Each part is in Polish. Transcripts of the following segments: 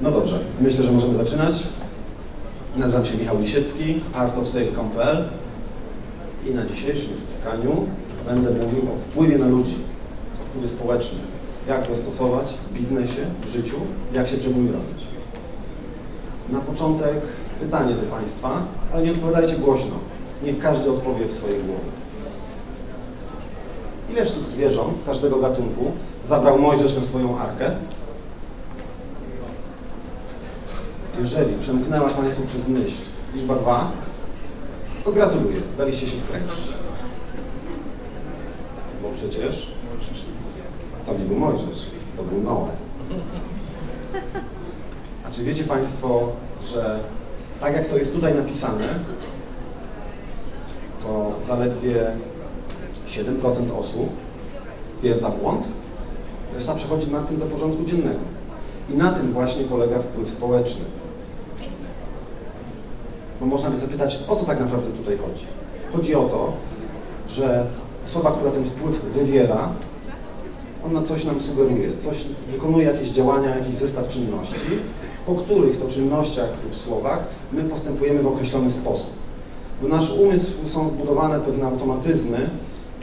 No dobrze, myślę, że możemy zaczynać. Nazywam się Michał Lisiecki, artofsale.pl i na dzisiejszym spotkaniu będę mówił o wpływie na ludzi, o wpływie społecznym, jak to stosować w biznesie, w życiu, jak się bronić. Na początek pytanie do Państwa, ale nie odpowiadajcie głośno. Niech każdy odpowie w swojej głowie. Ile sztuk zwierząt z każdego gatunku zabrał Mojżesz na swoją arkę? Jeżeli przemknęła Państwu przez myśl liczba 2, to gratuluję, daliście się wkręcić. Bo przecież to nie był Mojżesz, to był Noe. A czy wiecie Państwo, że tak jak to jest tutaj napisane, to zaledwie 7% osób stwierdza błąd, reszta przechodzi na tym do porządku dziennego. I na tym właśnie polega wpływ społeczny. Bo można by zapytać, o co tak naprawdę tutaj chodzi? Chodzi o to, że osoba, która ten wpływ wywiera, ona coś nam sugeruje, coś wykonuje jakieś działania, jakiś zestaw czynności, po których to czynnościach lub słowach my postępujemy w określony sposób. W nasz umysł są wbudowane pewne automatyzmy,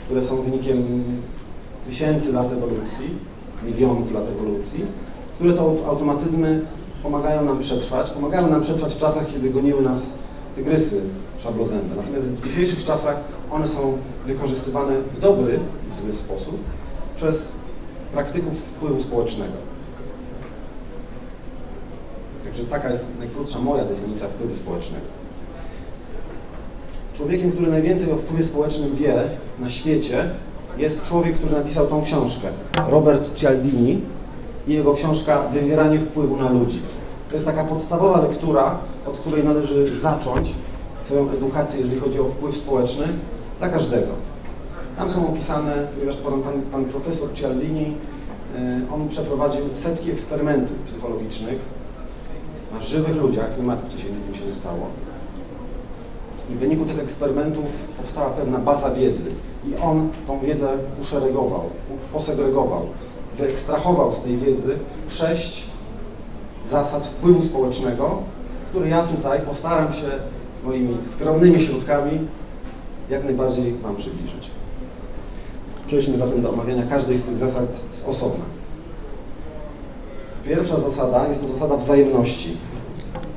które są wynikiem tysięcy lat ewolucji, milionów lat ewolucji, które to automatyzmy pomagają nam przetrwać, pomagają nam przetrwać w czasach, kiedy goniły nas tygrysy szablozębe. Natomiast w dzisiejszych czasach one są wykorzystywane w dobry, w zły sposób przez praktyków wpływu społecznego. Także taka jest najkrótsza moja definicja wpływu społecznego. Człowiekiem, który najwięcej o wpływie społecznym wie na świecie, jest człowiek, który napisał tą książkę. Robert Cialdini i jego książka Wywieranie wpływu na ludzi. To jest taka podstawowa lektura, od której należy zacząć swoją edukację, jeżeli chodzi o wpływ społeczny, dla każdego. Tam są opisane, ponieważ pan, pan, pan profesor Cialdini, on przeprowadził setki eksperymentów psychologicznych na żywych ludziach, nie martwcie się, nic się nie stało. I w wyniku tych eksperymentów powstała pewna baza wiedzy i on tą wiedzę uszeregował, posegregował, wyekstrahował z tej wiedzy sześć zasad wpływu społecznego, które ja tutaj postaram się moimi skromnymi środkami jak najbardziej Wam przybliżyć. Przejdźmy zatem do omawiania każdej z tych zasad z osobna. Pierwsza zasada jest to zasada wzajemności.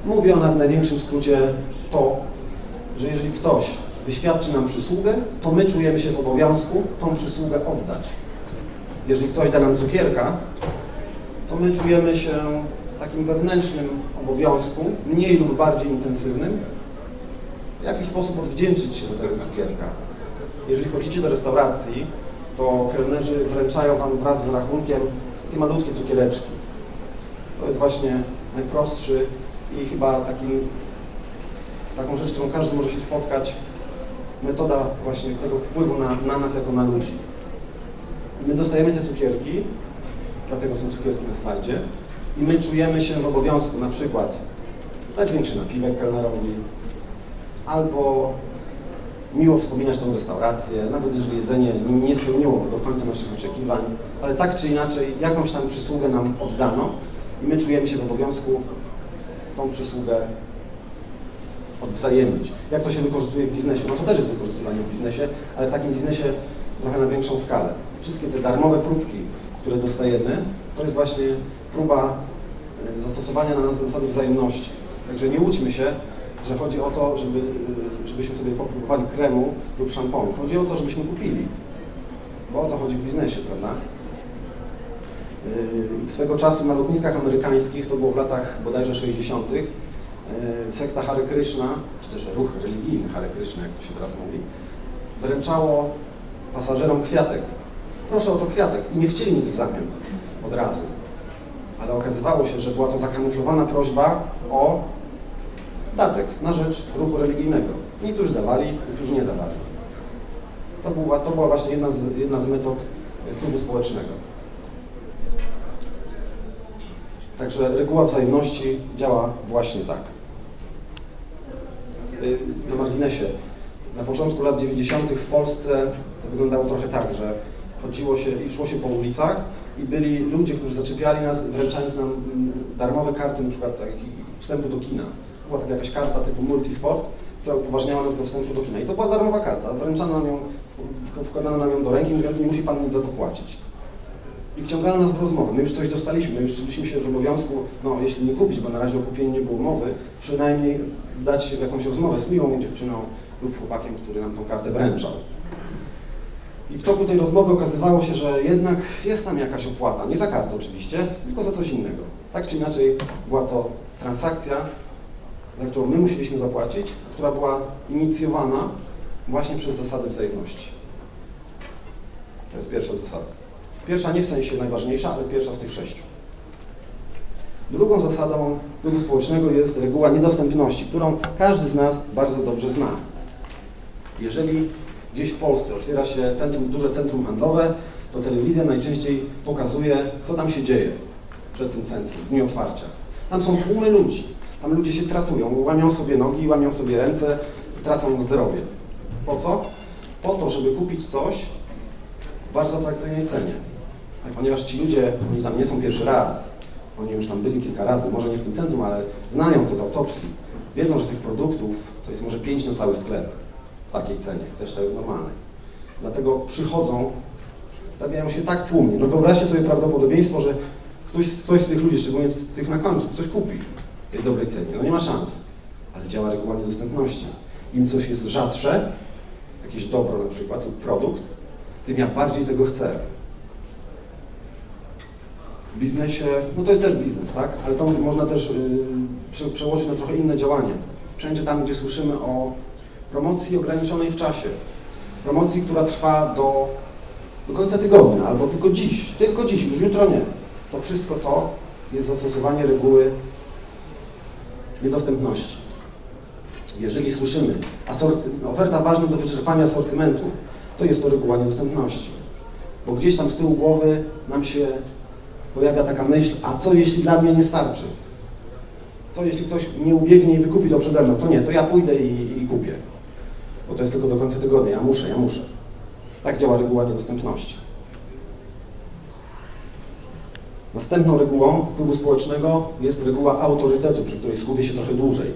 Mówi ona w największym skrócie to, że jeżeli ktoś wyświadczy nam przysługę, to my czujemy się w obowiązku tą przysługę oddać. Jeżeli ktoś da nam cukierka, to my czujemy się takim wewnętrznym obowiązku, mniej lub bardziej intensywnym, w jakiś sposób odwdzięczyć się za tego cukierka. Jeżeli chodzicie do restauracji, to kelnerzy wręczają Wam wraz z rachunkiem takie malutkie cukiereczki. To jest właśnie najprostszy i chyba takim, taką rzecz, którą każdy może się spotkać, metoda właśnie tego wpływu na, na nas jako na ludzi. My dostajemy te cukierki, dlatego są cukierki na slajdzie, i my czujemy się w obowiązku na przykład dać większy napiwek kelnerowi, albo miło wspominać tą restaurację, nawet jeżeli jedzenie nie spełniło do końca naszych oczekiwań, ale tak czy inaczej jakąś tam przysługę nam oddano i my czujemy się w obowiązku tą przysługę odwzajemnić. Jak to się wykorzystuje w biznesie? No to też jest wykorzystywanie w biznesie, ale w takim biznesie trochę na większą skalę. Wszystkie te darmowe próbki, które dostajemy, to jest właśnie próba zastosowania na nas zasady wzajemności. Także nie łudźmy się, że chodzi o to, żeby, żebyśmy sobie popróbowali kremu lub szamponu. Chodzi o to, żebyśmy kupili. Bo o to chodzi w biznesie, prawda? Swego czasu na lotniskach amerykańskich, to było w latach bodajże 60., sekta Hare Krishna, czy też ruch religijny Hare Krishna, jak to się teraz mówi, wręczało pasażerom kwiatek. Proszę o to kwiatek. I nie chcieli nic w zamian od razu. Ale okazywało się, że była to zakamuflowana prośba o datek na rzecz ruchu religijnego. Niektórzy dawali, niektórzy nie dawali. To była, to była właśnie jedna z, jedna z metod wpływu społecznego. Także reguła wzajemności działa właśnie tak. Na marginesie. Na początku lat 90. w Polsce to wyglądało trochę tak, że chodziło się i szło się po ulicach i byli ludzie, którzy zaczepiali nas, wręczając nam darmowe karty, na przykład taki wstępu do kina. Była taka jakaś karta typu multisport, która upoważniała nas do wstępu do kina. I to była darmowa karta, wręczano nam ją, wkładano nam ją do ręki, mówiąc, nie musi Pan nic za to płacić. I wciągano nas w rozmowę. My już coś dostaliśmy, my już czuliśmy się w obowiązku, no jeśli nie kupić, bo na razie o kupieniu nie było mowy, przynajmniej w jakąś rozmowę z miłą dziewczyną lub chłopakiem, który nam tą kartę wręczał. I w toku tej rozmowy okazywało się, że jednak jest tam jakaś opłata, nie za kartę oczywiście, tylko za coś innego. Tak czy inaczej była to transakcja, za którą my musieliśmy zapłacić, która była inicjowana właśnie przez zasady wzajemności. To jest pierwsza zasada. Pierwsza nie w sensie najważniejsza, ale pierwsza z tych sześciu. Drugą zasadą wpływu społecznego jest reguła niedostępności, którą każdy z nas bardzo dobrze zna. Jeżeli gdzieś w Polsce otwiera się centrum, duże centrum handlowe, to telewizja najczęściej pokazuje, co tam się dzieje przed tym centrum, w dniu otwarcia. Tam są tłumy ludzi, tam ludzie się tratują, łamią sobie nogi, łamią sobie ręce, tracą zdrowie. Po co? Po to, żeby kupić coś w bardzo atrakcyjnej cenie. A ponieważ ci ludzie, oni tam nie są pierwszy raz, oni już tam byli kilka razy, może nie w tym centrum, ale znają to z autopsji, wiedzą, że tych produktów to jest może pięć na cały sklep takiej cenie, reszta jest normalna. Dlatego przychodzą, stawiają się tak tłumnie. No wyobraźcie sobie prawdopodobieństwo, że ktoś, ktoś z tych ludzi, szczególnie z tych na końcu, coś kupi w tej dobrej cenie. No nie ma szans, ale działa reguła niedostępności. Im coś jest rzadsze, jakieś dobro na przykład lub produkt, tym ja bardziej tego chcę. W biznesie, no to jest też biznes, tak? Ale to można też yy, prze, przełożyć na trochę inne działanie. Wszędzie tam, gdzie słyszymy o promocji ograniczonej w czasie, promocji, która trwa do, do końca tygodnia, albo tylko dziś, tylko dziś, już jutro nie. To wszystko to jest zastosowanie reguły niedostępności. Jeżeli słyszymy oferta ważna do wyczerpania asortymentu, to jest to reguła niedostępności. Bo gdzieś tam z tyłu głowy nam się pojawia taka myśl, a co jeśli dla mnie nie starczy? Co jeśli ktoś nie ubiegnie i wykupi to przede mną? To nie, to ja pójdę i. Bo to jest tylko do końca tygodnia, ja muszę, ja muszę. Tak działa reguła niedostępności. Następną regułą wpływu społecznego jest reguła autorytetu, przy której skupię się trochę dłużej.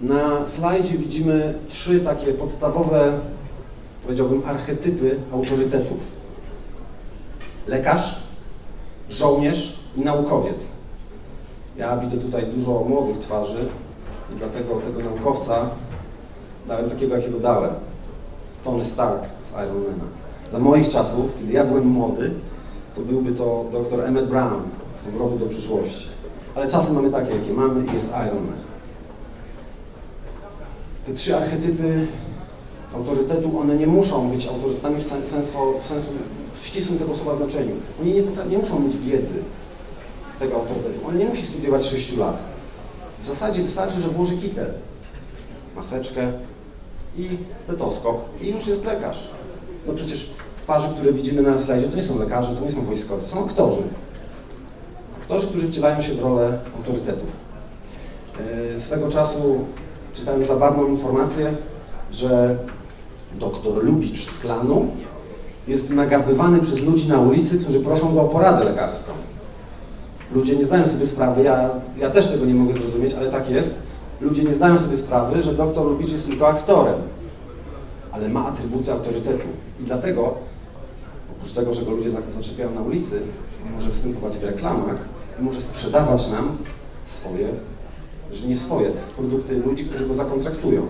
Na slajdzie widzimy trzy takie podstawowe, powiedziałbym, archetypy autorytetów. Lekarz, żołnierz i naukowiec. Ja widzę tutaj dużo młodych twarzy i dlatego tego naukowca dałem takiego, jakiego dałem. Tony Stark z Ironmana. Za moich czasów, kiedy ja byłem młody, to byłby to dr Emmett Brown z powrotu do przyszłości. Ale czasy mamy takie, jakie mamy i jest Iron Man. Te trzy archetypy autorytetu, one nie muszą być autorytetami w, sen- sensu, w, sensu, w ścisłym tego słowa znaczeniu. Oni nie, nie muszą mieć wiedzy tego autorytetu. On nie musi studiować 6 lat. W zasadzie wystarczy, że włoży kitel, maseczkę i stetoskop i już jest lekarz. No przecież twarze, które widzimy na slajdzie, to nie są lekarze, to nie są wojskowi, to są aktorzy. Aktorzy, którzy wcielają się w rolę autorytetów. Yy, Swego czasu czytałem zabawną informację, że doktor Lubicz z klanu jest nagabywany przez ludzi na ulicy, którzy proszą go o poradę lekarską. Ludzie nie zdają sobie sprawy, ja, ja też tego nie mogę zrozumieć, ale tak jest. Ludzie nie zdają sobie sprawy, że doktor Lubicz jest tylko aktorem, ale ma atrybuty autorytetu. I dlatego, oprócz tego, że go ludzie za- zaczepiają na ulicy, może występować w reklamach i może sprzedawać nam swoje, że nie swoje, produkty ludzi, którzy go zakontraktują.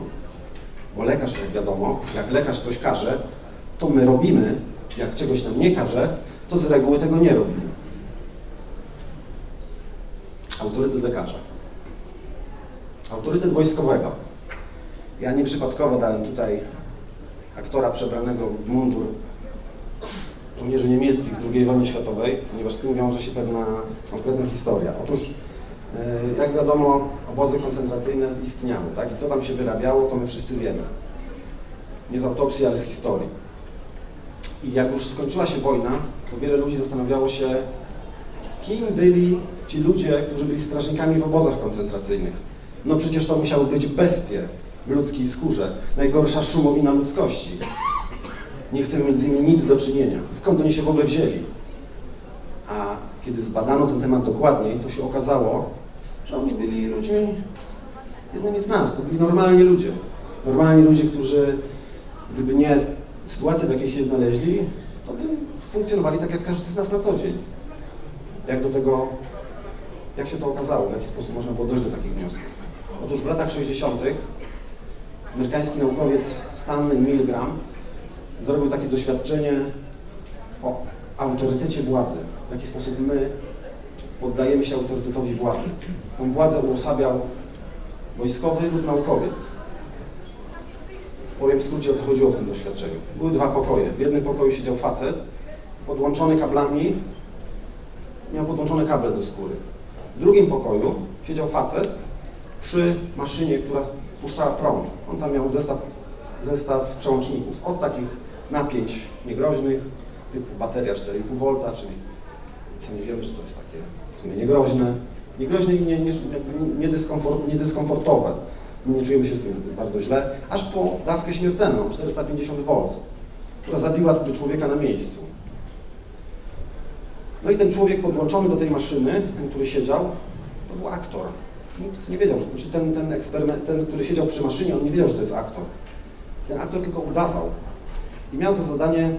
Bo lekarz, jak wiadomo, jak lekarz coś każe, to my robimy. Jak czegoś nam nie każe, to z reguły tego nie robimy. Autorytet lekarza. Autorytet wojskowego. Ja nieprzypadkowo dałem tutaj aktora przebranego w mundur żołnierzy niemieckich z II wojny światowej, ponieważ z tym wiąże się pewna konkretna historia. Otóż, e, jak wiadomo, obozy koncentracyjne istniały, tak? I co tam się wyrabiało, to my wszyscy wiemy. Nie z autopsji, ale z historii. I jak już skończyła się wojna, to wiele ludzi zastanawiało się, kim byli ci ludzie, którzy byli strażnikami w obozach koncentracyjnych. No przecież to musiały być bestie w ludzkiej skórze, najgorsza szumowina ludzkości. Nie chcemy mieć z nimi nic do czynienia. Skąd oni się w ogóle wzięli? A kiedy zbadano ten temat dokładniej, to się okazało, że oni byli ludźmi jednymi z nas, to byli normalni ludzie. Normalni ludzie, którzy gdyby nie sytuacja, w jakiej się znaleźli, to by funkcjonowali tak jak każdy z nas na co dzień. Jak do tego, jak się to okazało, w jaki sposób można było dojść do takich wniosków. Otóż w latach 60. amerykański naukowiec Stanley Milgram zrobił takie doświadczenie o autorytecie władzy, w jaki sposób my poddajemy się autorytetowi władzy. Tą władzę uosabiał wojskowy lub naukowiec. Powiem w skrócie, o co chodziło w tym doświadczeniu. Były dwa pokoje. W jednym pokoju siedział facet, podłączony kablami, miał podłączone kable do skóry. W drugim pokoju siedział facet przy maszynie, która puszczała prąd. On tam miał zestaw, zestaw przełączników od takich napięć niegroźnych, typu bateria 4,5 V, czyli sami wiemy, że to jest takie w sumie niegroźne. Niegroźne i nie, nie, niedyskomfort, niedyskomfortowe. Nie czujemy się z tym bardzo źle, aż po dawkę śmiertelną, 450 V, która zabiła człowieka na miejscu. No i ten człowiek podłączony do tej maszyny, ten, który siedział, to był aktor. Nikt nie wiedział, że, znaczy ten, ten eksperyment, ten, który siedział przy maszynie, on nie wiedział, że to jest aktor. Ten aktor tylko udawał. I miał za zadanie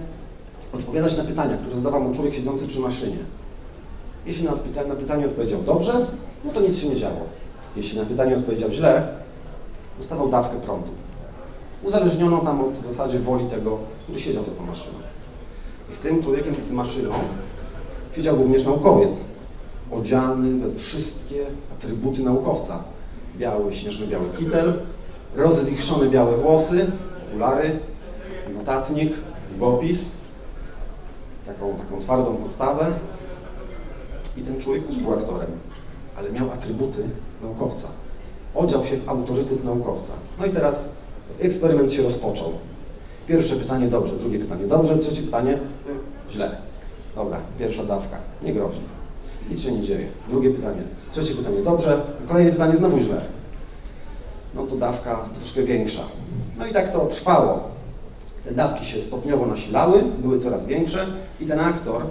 odpowiadać na pytania, które zadawał mu człowiek siedzący przy maszynie. Jeśli na, pyta na pytanie odpowiedział dobrze, no to nic się nie działo. Jeśli na pytanie odpowiedział źle, dostawał dawkę prądu. Uzależniono tam od w zasadzie woli tego, który siedział za tą maszyną. I z tym człowiekiem z maszyną siedział również naukowiec, odziany we wszystkie atrybuty naukowca. Biały, śnieżno-biały kitel, rozwichrzone białe włosy, okulary, notatnik, długopis, taką, taką twardą podstawę. I ten człowiek też był aktorem, ale miał atrybuty naukowca. Odział się w autorytet naukowca. No i teraz eksperyment się rozpoczął. Pierwsze pytanie dobrze, drugie pytanie dobrze, trzecie pytanie źle. Dobra, pierwsza dawka, nie grozi. Nic się nie dzieje. Drugie pytanie, trzecie pytanie dobrze, kolejne pytanie znowu źle. No to dawka troszkę większa. No i tak to trwało. Te dawki się stopniowo nasilały, były coraz większe i ten aktor,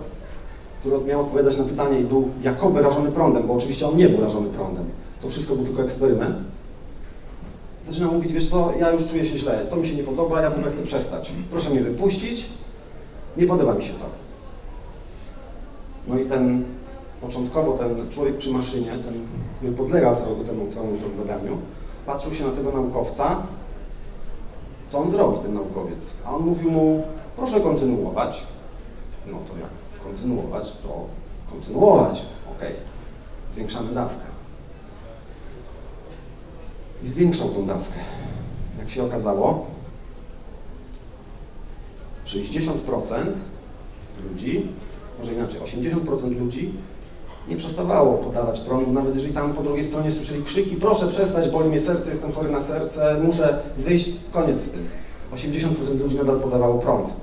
który miał odpowiadać na pytanie i był jakoby rażony prądem, bo oczywiście on nie był rażony prądem, to wszystko był tylko eksperyment, zaczyna mówić, wiesz co, ja już czuję się źle, to mi się nie podoba, ja w ogóle chcę przestać. Proszę mnie wypuścić, nie podoba mi się to. No i ten, początkowo ten człowiek przy maszynie, ten, który podlegał całemu temu, całemu temu badaniu, patrzył się na tego naukowca, co on zrobi, ten naukowiec. A on mówił mu, proszę kontynuować. No to jak kontynuować, to kontynuować. Ok, zwiększamy dawkę. I zwiększał tą dawkę. Jak się okazało, 60% ludzi, może inaczej, 80% ludzi nie przestawało podawać prądu, nawet jeżeli tam po drugiej stronie słyszeli krzyki, proszę przestać, boli mnie serce, jestem chory na serce, muszę wyjść, koniec z tym. 80% ludzi nadal podawało prąd.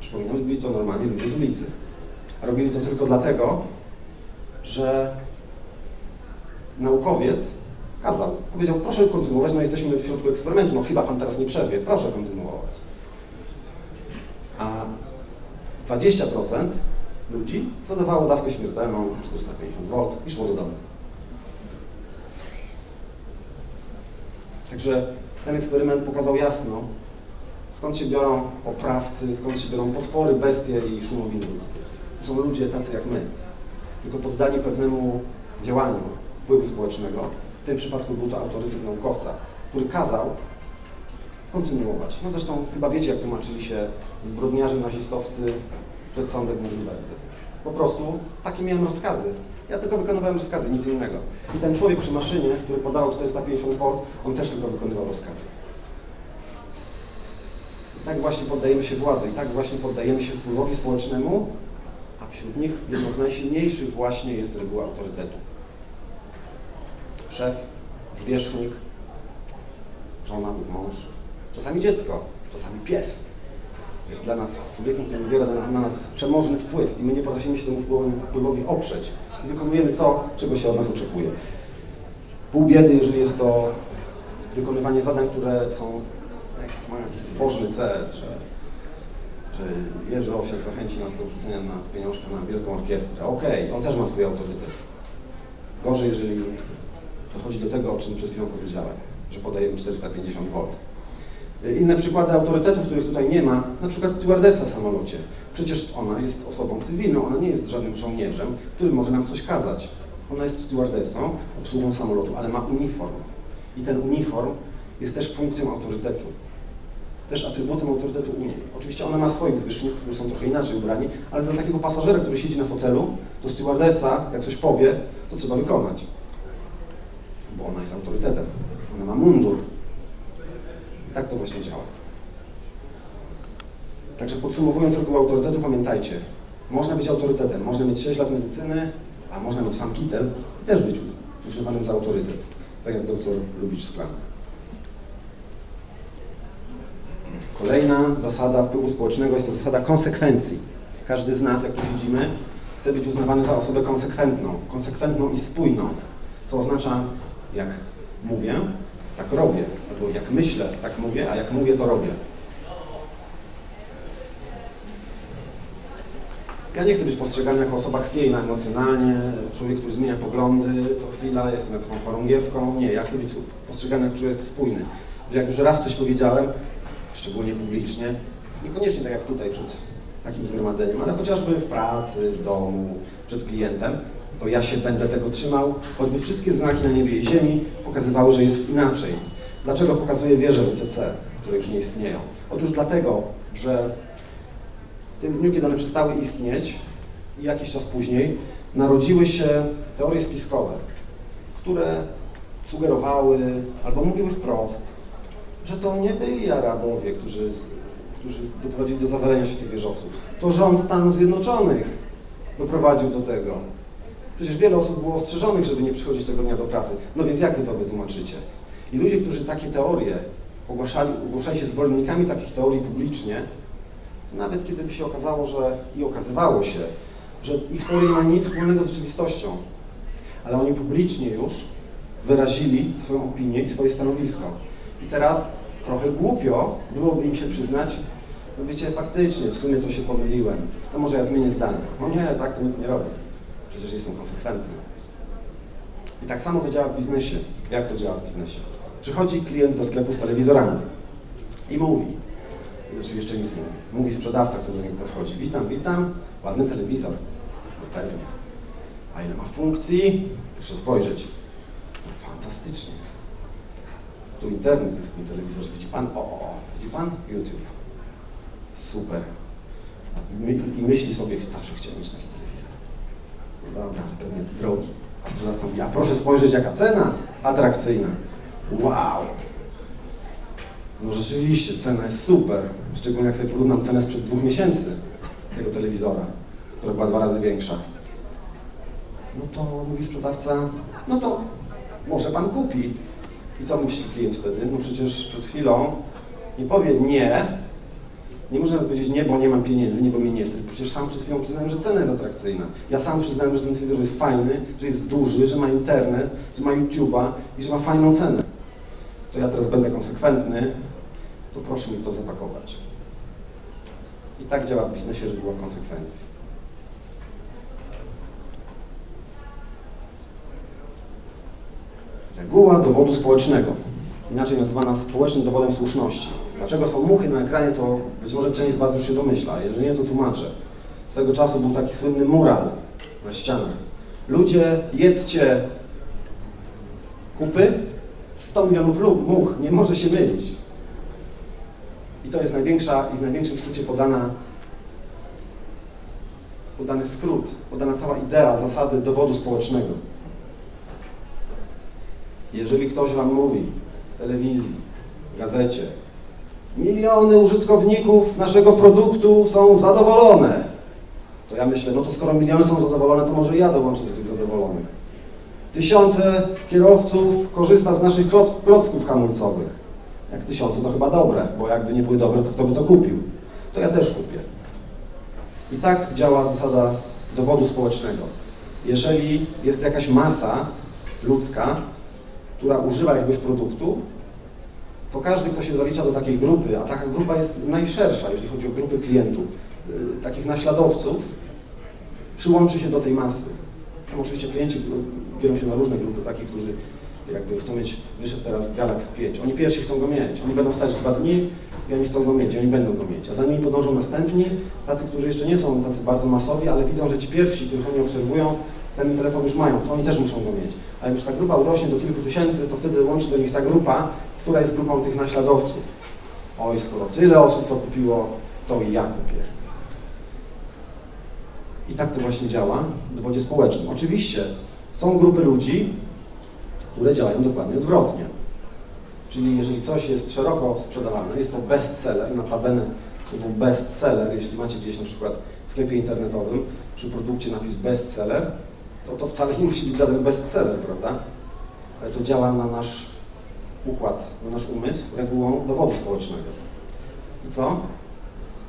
Przypominam, byli to normalnie ludzie z ulicy. A robili to tylko dlatego, że naukowiec kazał. Powiedział, proszę kontynuować, no jesteśmy w środku eksperymentu, no chyba pan teraz nie przerwie, proszę kontynuować. A 20% ludzi zadawało dawkę śmiertelną 450 V i szło do domu. Także ten eksperyment pokazał jasno, skąd się biorą oprawcy, skąd się biorą potwory, bestie i szumowiny ludzkie. To są ludzie tacy jak my, tylko poddani pewnemu działaniu wpływu społecznego. W tym przypadku był to autorytet naukowca, który kazał kontynuować. No zresztą chyba wiecie, jak tłumaczyli się zbrodniarze nazistowscy przed sądem Norymberdze. Po prostu takie miałem rozkazy. Ja tylko wykonywałem rozkazy, nic innego. I ten człowiek przy maszynie, który podawał 450 V, on też tylko wykonywał rozkazy. I tak właśnie poddajemy się władzy, i tak właśnie poddajemy się wpływowi społecznemu, a wśród nich jedną z najsilniejszych właśnie jest reguła autorytetu. Szef, zwierzchnik, żona lub mąż, czasami dziecko, czasami pies, jest dla nas człowiekiem, który wywiera na nas przemożny wpływ i my nie potrafimy się temu wpływowi oprzeć. I wykonujemy to, czego się od nas oczekuje. Pół biedy, jeżeli jest to wykonywanie zadań, które są, mają jakiś zbożny cel, że, że Jerzy Owsiak zachęci nas do wrzucenia na pieniążka na wielką orkiestrę. Okej, on też ma swój autorytet. Gorzej, jeżeli dochodzi do tego, o czym przed chwilą powiedziałem, że podajemy 450 V. Inne przykłady autorytetów, których tutaj nie ma, na przykład stewardessa w samolocie. Przecież ona jest osobą cywilną, ona nie jest żadnym żołnierzem, który może nam coś kazać. Ona jest stewardessą, obsługą samolotu, ale ma uniform. I ten uniform jest też funkcją autorytetu. Też atrybutem autorytetu Unii. Oczywiście ona ma swoich zwierzchników, którzy są trochę inaczej ubrani, ale dla takiego pasażera, który siedzi na fotelu, to stewardessa, jak coś powie, to trzeba wykonać. Bo ona jest autorytetem. Ona ma mundur. Tak to właśnie działa. Także podsumowując regułę autorytetu, pamiętajcie, można być autorytetem, można mieć 6 lat medycyny, a można mieć sam kitel i też być uznawanym za autorytet, tak jak doktor Lubicz Sklan. Kolejna zasada wpływu społecznego jest to zasada konsekwencji. Każdy z nas, jak tu siedzimy, chce być uznawany za osobę konsekwentną, konsekwentną i spójną, co oznacza, jak mówię, tak robię, albo jak myślę, tak mówię, a jak mówię, to robię. Ja nie chcę być postrzegany jako osoba chwiejna emocjonalnie, człowiek, który zmienia poglądy co chwila, jestem taką chorągiewką. Nie, ja chcę być postrzegany jako człowiek spójny. Że jak już raz coś powiedziałem, szczególnie publicznie, niekoniecznie tak jak tutaj przed takim zgromadzeniem, ale chociażby w pracy, w domu, przed klientem, to ja się będę tego trzymał, choćby wszystkie znaki na niebie i ziemi pokazywały, że jest inaczej. Dlaczego pokazuję wieże UTC, które już nie istnieją? Otóż dlatego, że w tym dniu, kiedy one przestały istnieć i jakiś czas później, narodziły się teorie spiskowe, które sugerowały albo mówiły wprost, że to nie byli Arabowie, którzy, którzy doprowadzili do zawalenia się tych wieżowców. To rząd Stanów Zjednoczonych doprowadził do tego. Przecież wiele osób było ostrzeżonych, żeby nie przychodzić tego dnia do pracy. No więc jak wy to wytłumaczycie? I ludzie, którzy takie teorie ogłaszali, ogłaszali się zwolennikami takich teorii publicznie, nawet kiedy by się okazało, że i okazywało się, że ich teoria nie ma nic wspólnego z rzeczywistością, ale oni publicznie już wyrazili swoją opinię i swoje stanowisko. I teraz trochę głupio byłoby im się przyznać, no wiecie, faktycznie, w sumie to się pomyliłem, to może ja zmienię zdanie. No nie, tak to nikt nie robi. Przecież jestem konsekwentny. I tak samo to działa w biznesie. Jak to działa w biznesie? Przychodzi klient do sklepu z telewizorami i mówi, znaczy jeszcze nic nie mówi, mówi sprzedawca, który do niego podchodzi, witam, witam, ładny telewizor, no pewnie. A ile ma funkcji? Proszę spojrzeć. No, fantastycznie. Tu internet jest w tym telewizorze. Widzi Pan? O, o, widzi Pan? YouTube. Super. I myśli sobie, zawsze chciałem mieć taki telewizor. No dobra, ale pewnie drogi. A sprzedawca mówi, a proszę spojrzeć, jaka cena atrakcyjna. Wow! No rzeczywiście, cena jest super. Szczególnie jak sobie porównam cenę sprzed dwóch miesięcy tego telewizora, która była dwa razy większa. No to mówi sprzedawca, no to może Pan kupi. I co myśli klient wtedy? No przecież przed chwilą nie powie nie, nie można powiedzieć nie, bo nie mam pieniędzy, nie, bo mnie nie stać. Przecież sam przed chwilą przyznałem, że cena jest atrakcyjna. Ja sam przyznałem, że ten telewizor jest fajny, że jest duży, że ma internet, że ma YouTube'a i że ma fajną cenę. To ja teraz będę konsekwentny, to proszę mi to zapakować. I tak działa w biznesie reguła konsekwencji. Reguła dowodu społecznego, inaczej nazywana społecznym dowodem słuszności. Dlaczego są muchy na ekranie, to być może część z Was już się domyśla, jeżeli nie, to tłumaczę. Swego czasu był taki słynny mural na ścianach. Ludzie, jedzcie kupy, 100 milionów lub much, nie może się mylić. I to jest największa i w największym skrócie podana, podany skrót, podana cała idea zasady dowodu społecznego. Jeżeli ktoś Wam mówi w telewizji, w gazecie, miliony użytkowników naszego produktu są zadowolone, to ja myślę, no to skoro miliony są zadowolone, to może ja dołączę do tych zadowolonych. Tysiące kierowców korzysta z naszych klocków hamulcowych. Jak tysiące to chyba dobre, bo jakby nie były dobre, to kto by to kupił? To ja też kupię. I tak działa zasada dowodu społecznego. Jeżeli jest jakaś masa ludzka, która używa jakiegoś produktu, to każdy, kto się zalicza do takiej grupy, a taka grupa jest najszersza, jeśli chodzi o grupy klientów, y, takich naśladowców, przyłączy się do tej masy. Tam oczywiście klienci dzielą się na różne grupy, takich, którzy jakby chcą mieć, wyszedł teraz Galaxy 5, oni pierwsi chcą go mieć, oni będą stać dwa dni i oni chcą go mieć, oni będą go mieć, a za nimi podążą następni, tacy, którzy jeszcze nie są tacy bardzo masowi, ale widzą, że ci pierwsi, których oni obserwują, ten telefon już mają, to oni też muszą go mieć. A jak już ta grupa urośnie do kilku tysięcy, to wtedy łączy do nich ta grupa, która jest grupą tych naśladowców. Oj, skoro tyle osób to kupiło, to i ja kupię. I tak to właśnie działa w dowodzie społecznym. Oczywiście są grupy ludzi, które działają dokładnie odwrotnie. Czyli jeżeli coś jest szeroko sprzedawane, jest to bestseller, notabene słowo bestseller, jeśli macie gdzieś na przykład w sklepie internetowym przy produkcie napis bestseller, to to wcale nie musi być żaden bestseller, prawda? Ale to działa na nasz układ, na nasz umysł regułą dowodu społecznego. I co?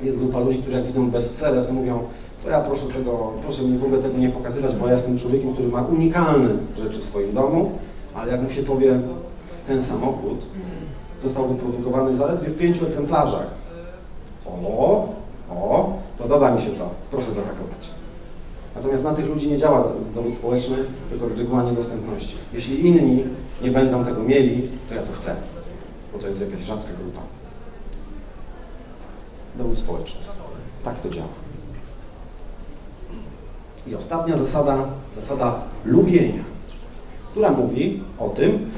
Jest grupa ludzi, którzy jak widzą bestseller, to mówią, to ja proszę tego, proszę mi w ogóle tego nie pokazywać, bo ja jestem człowiekiem, który ma unikalne rzeczy w swoim domu, ale jak mu się powie, ten samochód został wyprodukowany zaledwie w pięciu egzemplarzach. O, o, podoba mi się to, proszę zapakować. Natomiast na tych ludzi nie działa dowód społeczny, tylko reguła niedostępności. Jeśli inni nie będą tego mieli, to ja to chcę, bo to jest jakaś rzadka grupa. Dowód społeczny. Tak to działa. I ostatnia zasada, zasada lubienia, która mówi o tym,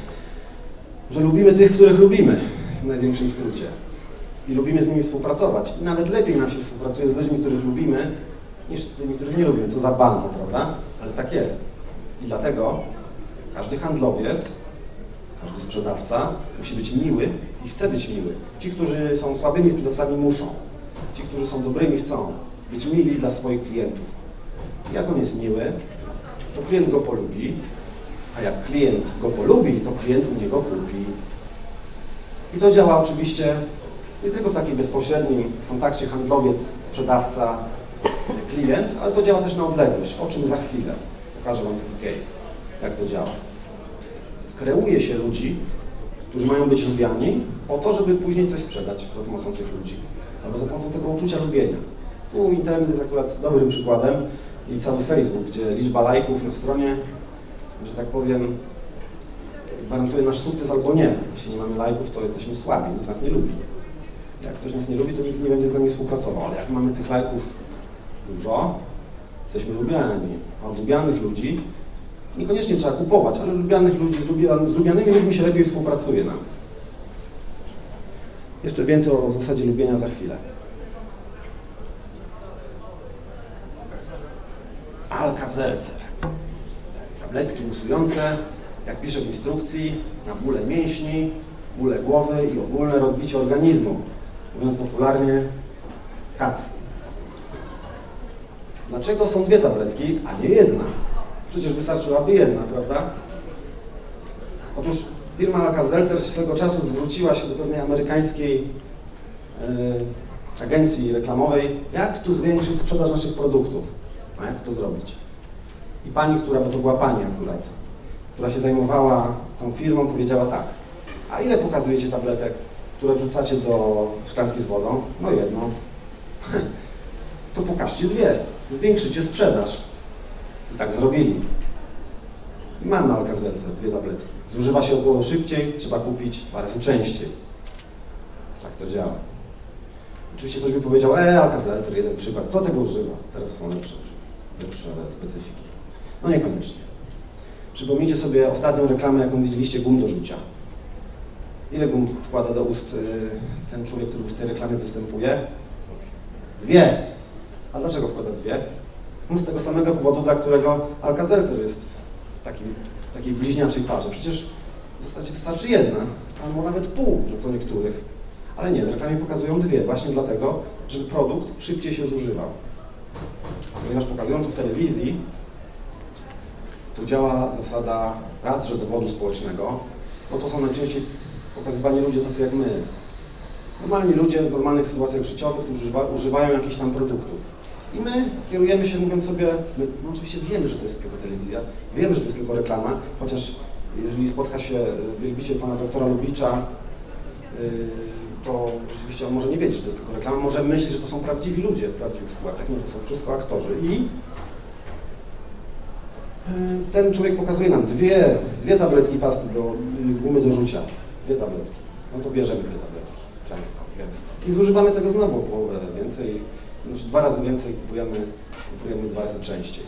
że lubimy tych, których lubimy, w największym skrócie. I lubimy z nimi współpracować. I nawet lepiej nam się współpracuje z ludźmi, których lubimy, niż z tymi, których nie lubimy. Co za banno, prawda? Ale tak jest. I dlatego każdy handlowiec, każdy sprzedawca musi być miły i chce być miły. Ci, którzy są słabymi sprzedawcami muszą. Ci, którzy są dobrymi chcą być mili dla swoich klientów. Jak on jest miły, to klient go polubi, a jak klient go polubi, to klient u niego kupi. I to działa oczywiście nie tylko w takim bezpośrednim kontakcie handlowiec, sprzedawca, klient, ale to działa też na odległość, o czym za chwilę. Pokażę Wam taki case, jak to działa. Kreuje się ludzi, którzy mają być lubiani, po to, żeby później coś sprzedać za pomocą tych ludzi, albo za pomocą tego uczucia lubienia. Tu internet jest akurat dobrym przykładem i cały Facebook, gdzie liczba lajków na stronie, że tak powiem, gwarantuje nasz sukces albo nie. Jeśli nie mamy lajków, to jesteśmy słabi, nikt nas nie lubi. Jak ktoś nas nie lubi, to nikt nie będzie z nami współpracował, ale jak mamy tych lajków dużo, jesteśmy lubiani. A lubianych ludzi niekoniecznie trzeba kupować, ale lubianych ludzi, z, lubianymi ludźmi się lepiej współpracuje nam. Jeszcze więcej o zasadzie lubienia za chwilę. Alka-Seltzer. Tabletki musujące, jak pisze w instrukcji, na bóle mięśni, bóle głowy i ogólne rozbicie organizmu. Mówiąc popularnie, kac. Dlaczego są dwie tabletki, a nie jedna? Przecież wystarczyłaby jedna, prawda? Otóż firma Alka-Seltzer swego czasu zwróciła się do pewnej amerykańskiej yy, agencji reklamowej, jak tu zwiększyć sprzedaż naszych produktów. A jak to zrobić? I pani, która, bo to była pani akurat, która się zajmowała tą firmą, powiedziała tak, a ile pokazujecie tabletek, które wrzucacie do szklanki z wodą? No jedną. to pokażcie dwie, zwiększycie sprzedaż. I tak zrobili. I mamy Alka-Seltzer, dwie tabletki. Zużywa się około szybciej, trzeba kupić dwa razy częściej. Tak to działa. Oczywiście ktoś by powiedział, e, Alka-Seltzer, jeden przykład, kto tego używa? Teraz są lepsze, lepsze specyfiki. No niekoniecznie. Przypomnijcie sobie ostatnią reklamę, jaką widzieliście, gum do rzucia. Ile gum wkłada do ust y, ten człowiek, który w tej reklamie występuje? Dwie. A dlaczego wkłada dwie? No z tego samego powodu, dla którego Alka-Seltzer jest w takim, takiej bliźniaczej parze. Przecież w zasadzie wystarczy jedna, albo nawet pół dla co niektórych. Ale nie, reklamie pokazują dwie, właśnie dlatego, żeby produkt szybciej się zużywał. Ponieważ pokazują to w telewizji, tu działa zasada raz, że dowodu społecznego, bo to są najczęściej pokazywani ludzie tacy jak my. Normalni ludzie w normalnych sytuacjach życiowych, którzy używa, używają jakichś tam produktów. I my kierujemy się, mówiąc sobie, my no oczywiście wiemy, że to jest tylko telewizja, wiemy, że to jest tylko reklama, chociaż jeżeli spotka się wielbiciel pana doktora Lubicza to rzeczywiście on może nie wiedzieć, że to jest tylko reklama, może myśleć, że to są prawdziwi ludzie w prawdziwych sytuacjach. Nie, to są wszystko aktorzy. I ten człowiek pokazuje nam dwie, dwie tabletki pasty do gumy do rzucia. Dwie tabletki. No to bierzemy dwie tabletki. Często, gęsto. I zużywamy tego znowu połowę więcej. Znaczy dwa razy więcej kupujemy, kupujemy dwa razy częściej.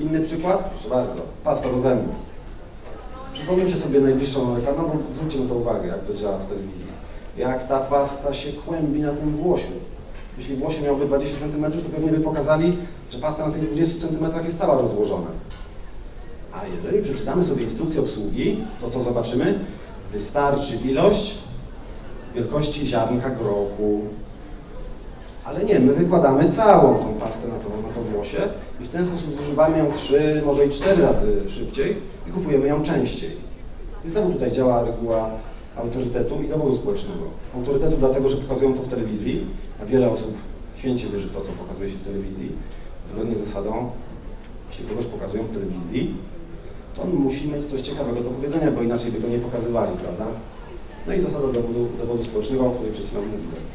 Inny przykład? Proszę bardzo. Pasta do zębów. Przypomnijcie sobie najbliższą reklamę, bo zwróćcie na to uwagę, jak to działa w telewizji. Jak ta pasta się kłębi na tym włosiu. Jeśli włosie miałoby 20 cm, to pewnie by pokazali, że pasta na tych 20 cm jest cała rozłożona. A jeżeli przeczytamy sobie instrukcję obsługi, to co zobaczymy? Wystarczy ilość wielkości ziarnka grochu. Ale nie, my wykładamy całą tą pastę na to, na to włosie i w ten sposób zużywamy ją trzy, może i cztery razy szybciej i kupujemy ją częściej. I znowu tutaj działa reguła autorytetu i dowodu społecznego. Autorytetu dlatego, że pokazują to w telewizji, a wiele osób święcie wierzy w to, co pokazuje się w telewizji, zgodnie z zasadą, jeśli kogoś pokazują w telewizji, to on musi mieć coś ciekawego do powiedzenia, bo inaczej by go nie pokazywali, prawda? No i zasada dowodu, dowodu społecznego, o której przed chwilą mówiłem.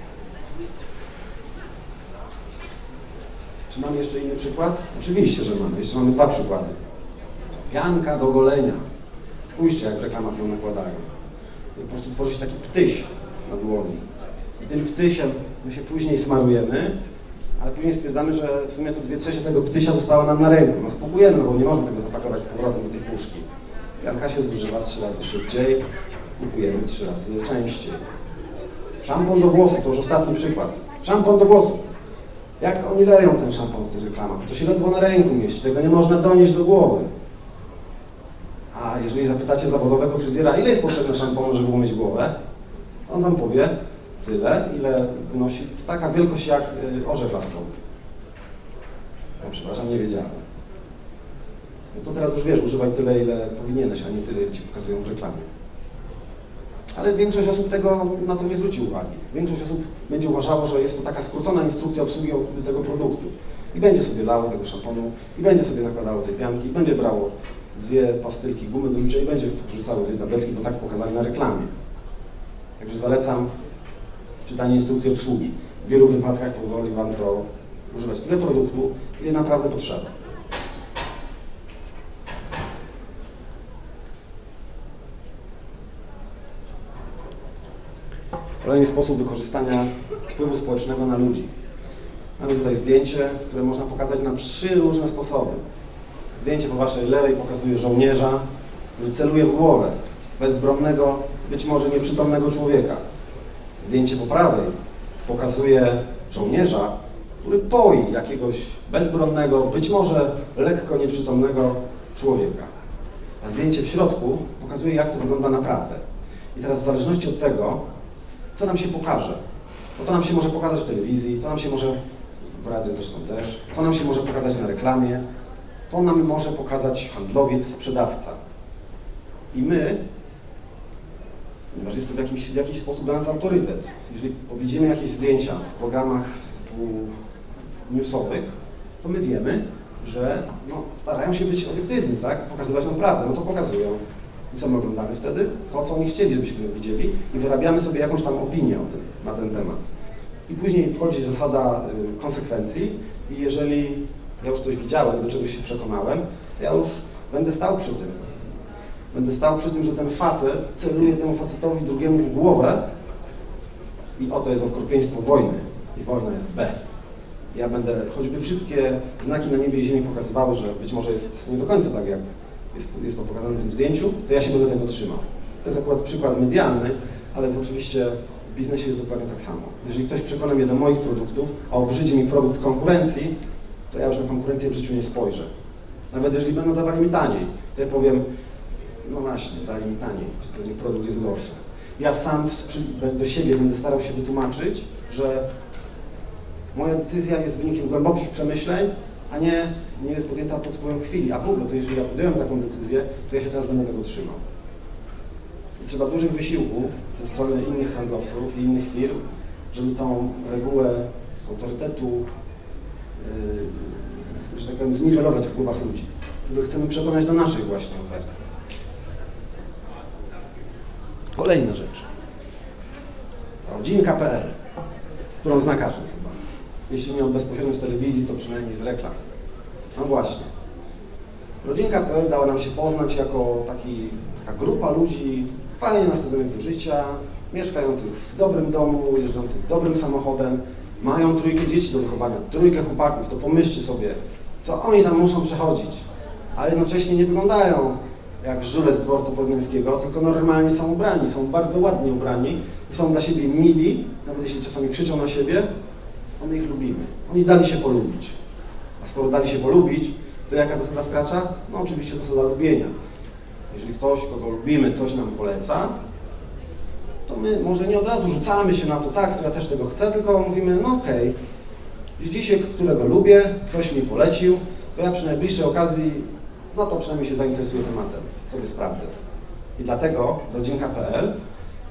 Czy mamy jeszcze inny przykład? Oczywiście, że mamy. Jeszcze mamy dwa przykłady. Pianka do golenia. Spójrzcie, jak w reklamach ją nakładają. Po prostu tworzy się taki ptyś na dłoni. I tym ptysiem my się później smarujemy, ale później stwierdzamy, że w sumie to dwie trzecie tego ptysia zostało nam na ręku. No spróbujemy, no bo nie można tego zapakować z powrotem do tej puszki. Pianka się zużywa trzy razy szybciej, kupujemy trzy razy częściej. Szampon do włosów, to już ostatni przykład. Szampon do włosów. Jak oni leją ten szampon w tych reklamach? To się ledwo na ręku mieści, tego nie można donieść do głowy. A jeżeli zapytacie zawodowego fryzjera, ile jest potrzebne szamponu, żeby umyć głowę, on wam powie tyle, ile wynosi taka wielkość jak y, orzech laskowy. Ja, przepraszam, nie wiedziałem. No to teraz już wiesz, używaj tyle, ile powinieneś, a nie tyle, ile ci pokazują w reklamie. Ale większość osób tego na to nie zwróci uwagi. Większość osób będzie uważało, że jest to taka skrócona instrukcja obsługi tego produktu. I będzie sobie lało tego szamponu, i będzie sobie nakładało tej pianki, i będzie brało dwie pastylki gumy do rzucia i będzie wrzucało dwie tabletki, bo tak pokazali na reklamie. Także zalecam czytanie instrukcji obsługi. W wielu wypadkach pozwoli Wam to używać tyle produktu, ile naprawdę potrzeba. Kolejny sposób wykorzystania wpływu społecznego na ludzi. Mamy tutaj zdjęcie, które można pokazać na trzy różne sposoby. Zdjęcie po Waszej lewej pokazuje żołnierza, który celuje w głowę bezbronnego, być może nieprzytomnego człowieka. Zdjęcie po prawej pokazuje żołnierza, który poi jakiegoś bezbronnego, być może lekko nieprzytomnego człowieka. A zdjęcie w środku pokazuje, jak to wygląda naprawdę. I teraz w zależności od tego, co nam się pokaże, bo to nam się może pokazać w telewizji, to nam się może w radiu zresztą też, to nam się może pokazać na reklamie, to nam może pokazać handlowiec, sprzedawca. I my, ponieważ jest to w jakiś, w jakiś sposób dla nas autorytet, jeżeli widzimy jakieś zdjęcia w programach typu newsowych, to my wiemy, że no, starają się być obiektywni, tak? Pokazywać nam prawdę, no to pokazują. I co my oglądamy wtedy? To, co oni chcieli, żebyśmy widzieli i wyrabiamy sobie jakąś tam opinię o tym, na ten temat. I później wchodzi zasada y, konsekwencji i jeżeli ja już coś widziałem, do czegoś się przekonałem, to ja już będę stał przy tym. Będę stał przy tym, że ten facet celuje temu facetowi drugiemu w głowę i oto jest okropieństwo wojny. I wojna jest B. Ja będę, choćby wszystkie znaki na niebie i ziemi pokazywały, że być może jest nie do końca tak, jak jest, jest to pokazane w tym zdjęciu, to ja się będę tego trzymał. To jest akurat przykład medialny, ale oczywiście w biznesie jest dokładnie tak samo. Jeżeli ktoś przekona mnie do moich produktów, a obrzydzi mi produkt konkurencji, to ja już na konkurencję w życiu nie spojrzę. Nawet jeżeli będą dawali mi taniej, to ja powiem, no właśnie, dali mi taniej, pewnie produkt jest gorszy. Ja sam do siebie będę starał się wytłumaczyć, że moja decyzja jest wynikiem głębokich przemyśleń, a nie, nie jest podjęta pod wpływem chwili. A w ogóle, to jeżeli ja podjąłem taką decyzję, to ja się teraz będę tego trzymał. I trzeba dużych wysiłków ze strony innych handlowców i innych firm, żeby tą regułę autorytetu, że tak powiem, zniwelować w głowach ludzi, których chcemy przekonać do naszej właśnie oferty. Kolejna rzecz. Rodzinka.pl, którą zna każdy chyba. Jeśli nie on bezpośrednio z telewizji, to przynajmniej z reklam. No właśnie. Rodzinka.pl dała nam się poznać jako taki, taka grupa ludzi fajnie nastawionych do życia, mieszkających w dobrym domu, jeżdżących dobrym samochodem, mają trójkę dzieci do wychowania, trójkę chłopaków, to pomyślcie sobie, co oni tam muszą przechodzić, a jednocześnie nie wyglądają jak żule z dworca poznańskiego, tylko normalnie są ubrani, są bardzo ładnie ubrani, są dla siebie mili, nawet jeśli czasami krzyczą na siebie, to my ich lubimy. Oni dali się polubić. A skoro dali się polubić, to jaka zasada wkracza? No oczywiście zasada lubienia. Jeżeli ktoś, kogo lubimy, coś nam poleca, to my może nie od razu rzucamy się na to, tak, to ja też tego chcę, tylko mówimy, no okej, okay, dzisiaj, którego lubię, ktoś mi polecił, to ja przy najbliższej okazji, no to przynajmniej się zainteresuję tematem, sobie sprawdzę. I dlatego rodzinka.pl,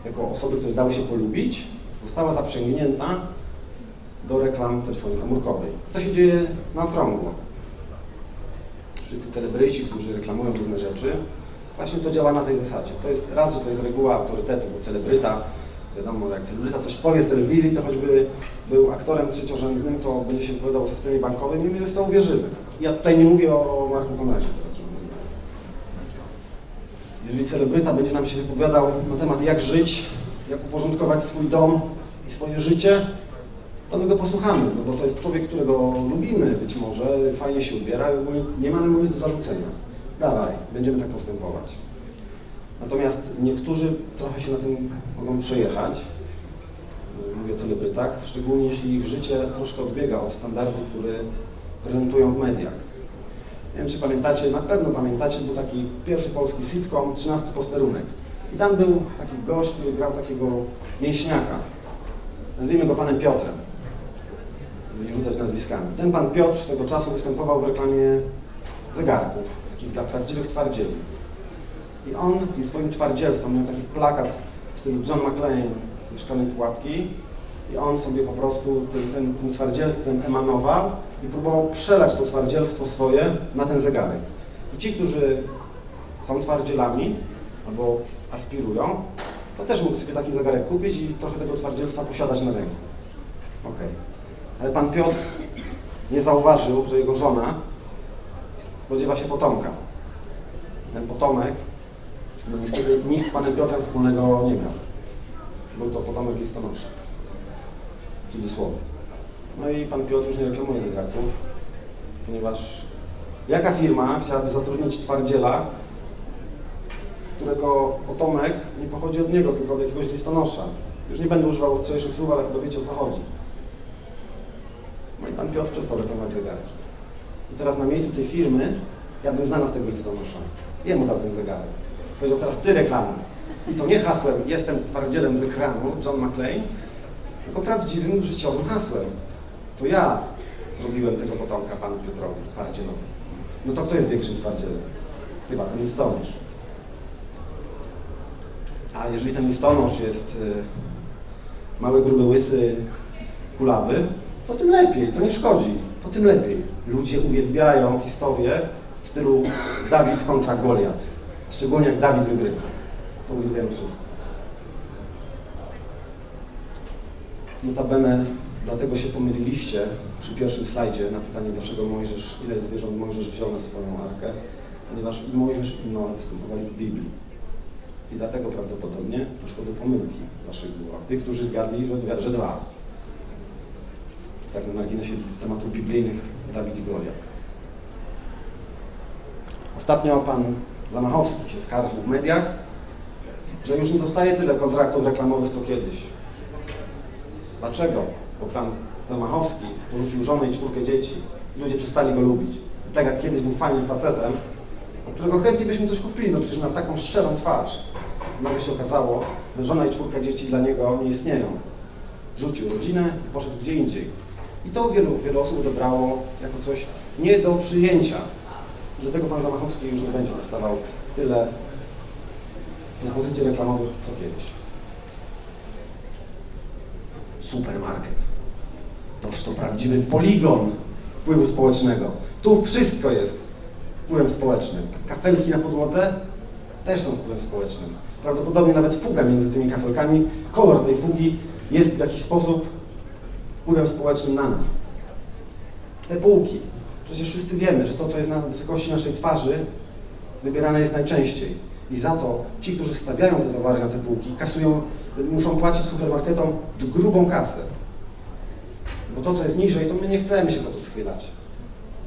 jako osoby, które dały się polubić, została zaprzęgnięta do reklam telefonii komórkowej. To się dzieje na okrągło. Wszyscy celebryci, którzy reklamują różne rzeczy, właśnie to działa na tej zasadzie. To jest raz, że to jest reguła autorytetu, bo celebryta, wiadomo, jak celebryta coś powie w telewizji, to choćby był aktorem trzeciorzędnym, to będzie się wypowiadał o systemie bankowym i my w to uwierzymy. Ja tutaj nie mówię o Marku Konradzie teraz, żeby Jeżeli celebryta będzie nam się wypowiadał na temat jak żyć, jak uporządkować swój dom i swoje życie, to my go posłuchamy, no bo to jest człowiek, którego lubimy być może, fajnie się ubiera nie mamy mu nic do zarzucenia. Dawaj, będziemy tak postępować. Natomiast niektórzy trochę się na tym mogą przejechać, mówię o celebrytach, szczególnie jeśli ich życie troszkę odbiega od standardu, który prezentują w mediach. Nie wiem, czy pamiętacie, na pewno pamiętacie, był taki pierwszy polski sitcom, 13 posterunek. I tam był taki gość, który grał takiego mięśniaka. Nazwijmy go panem Piotrem nie rzucać nazwiskami. Ten pan Piotr z tego czasu występował w reklamie zegarków, takich dla prawdziwych twardzieli. I on tym swoim twardzielstwem miał taki plakat w stylu John McClane, Mieszkane Pułapki i on sobie po prostu tym, tym, tym twardzielstwem emanował i próbował przelać to twardzielstwo swoje na ten zegarek. I ci, którzy są twardzielami albo aspirują, to też mógł sobie taki zegarek kupić i trochę tego twardzielstwa posiadać na ręku. Okej. Okay. Ale pan Piotr nie zauważył, że jego żona spodziewa się potomka. Ten potomek, no niestety nic z panem Piotrem wspólnego nie miał. Był to potomek listonosza. W cudzysłowie. No i pan Piotr już nie reklamuje zegarków, ponieważ jaka firma chciałaby zatrudnić twardziela, którego potomek nie pochodzi od niego, tylko od jakiegoś listonosza. Już nie będę używał ostrzejszych słów, ale chyba wiecie o co chodzi. No i pan Piotr przestał reklamować zegarki. I teraz na miejscu tej firmy ja bym znalazł tego listonosza. Jemu dał ten zegarek. Powiedział, teraz ty reklamuj. I to nie hasłem, jestem twardzielem z ekranu, John McClane, tylko prawdziwym życiowym hasłem. To ja zrobiłem tego potomka panu Piotrowi, twardzielowi. No to kto jest większym twardzielem? Chyba ten listonosz. A jeżeli ten listonosz jest y, mały, gruby, łysy, kulawy, to tym lepiej, to nie szkodzi, to tym lepiej. Ludzie uwielbiają historię w stylu Dawid kontra Goliat. Szczególnie jak Dawid wygrywa. To uwielbiają wszyscy. Notabene dlatego się pomyliliście przy pierwszym slajdzie na pytanie, dlaczego Mojżesz, ile zwierząt Mojżesz wziął na swoją arkę, ponieważ i Mojżesz i Noa występowali w Biblii. I dlatego prawdopodobnie doszło do pomyłki w waszych głowach. Tych, którzy zgadli, że dwa tak na marginesie tematów biblijnych Dawid i Goliat. Ostatnio pan Zamachowski się skarżył w mediach, że już nie dostaje tyle kontraktów reklamowych co kiedyś. Dlaczego? Bo pan Zamachowski porzucił żonę i czwórkę dzieci. Ludzie przestali go lubić. I tak jak kiedyś był fajnym facetem, od którego chętnie byśmy coś kupili, no przecież ma taką szczerą twarz. Nagle się okazało, że żona i czwórka dzieci dla niego nie istnieją. Rzucił rodzinę i poszedł gdzie indziej. I to wielu, wielu osób odebrało jako coś nie do przyjęcia. Dlatego pan Zamachowski już nie będzie dostawał tyle propozycji reklamowych co kiedyś. Supermarket. Toż to prawdziwy poligon wpływu społecznego. Tu wszystko jest wpływem społecznym. Kafelki na podłodze też są wpływem społecznym. Prawdopodobnie nawet fuga między tymi kafelkami, kolor tej fugi jest w jakiś sposób wpływem społecznym na nas. Te półki. Przecież wszyscy wiemy, że to, co jest na wysokości naszej twarzy, wybierane jest najczęściej. I za to ci, którzy stawiają te towary na te półki, kasują, muszą płacić supermarketom grubą kasę. Bo to, co jest niżej, to my nie chcemy się na to schylać.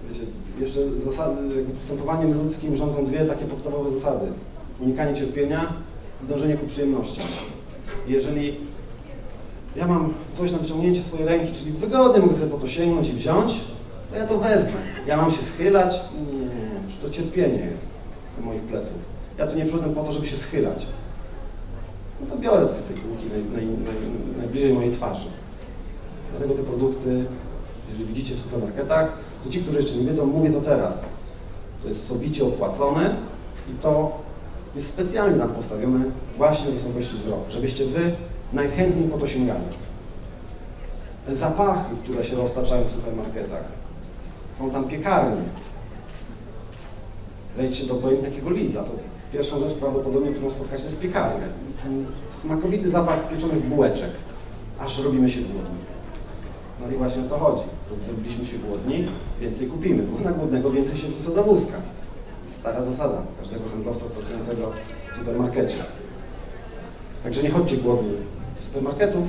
Wiecie, jeszcze zasady, postępowaniem ludzkim rządzą dwie takie podstawowe zasady. Unikanie cierpienia i dążenie ku przyjemnościom. Jeżeli ja mam coś na wyciągnięcie swojej ręki, czyli wygodnie mogę sobie po to sięgnąć i wziąć, to ja to wezmę. Ja mam się schylać? Nie, to cierpienie jest u moich pleców. Ja tu nie przyszedłem po to, żeby się schylać. No to biorę to z tej półki naj, naj, naj, najbliżej mojej twarzy. Dlatego te produkty, jeżeli widzicie w supermarketach, to ci, którzy jeszcze nie wiedzą, mówię to teraz. To jest sowicie opłacone i to jest specjalnie nam postawione właśnie na wysokości wzroku, żebyście wy najchętniej po to sięgali. Zapachy, które się roztaczają w supermarketach. Są tam piekarnie. Wejdźcie do jakiego Lidla, to pierwszą rzecz prawdopodobnie, którą spotkacie, jest piekarnia. Ten smakowity zapach pieczonych bułeczek, aż robimy się głodni. No i właśnie o to chodzi. Zrobiliśmy się głodni, więcej kupimy, bo na głodnego więcej się wrzuca do wózka. Stara zasada każdego handlowca pracującego w supermarkecie. Także nie chodźcie głodni supermarketów,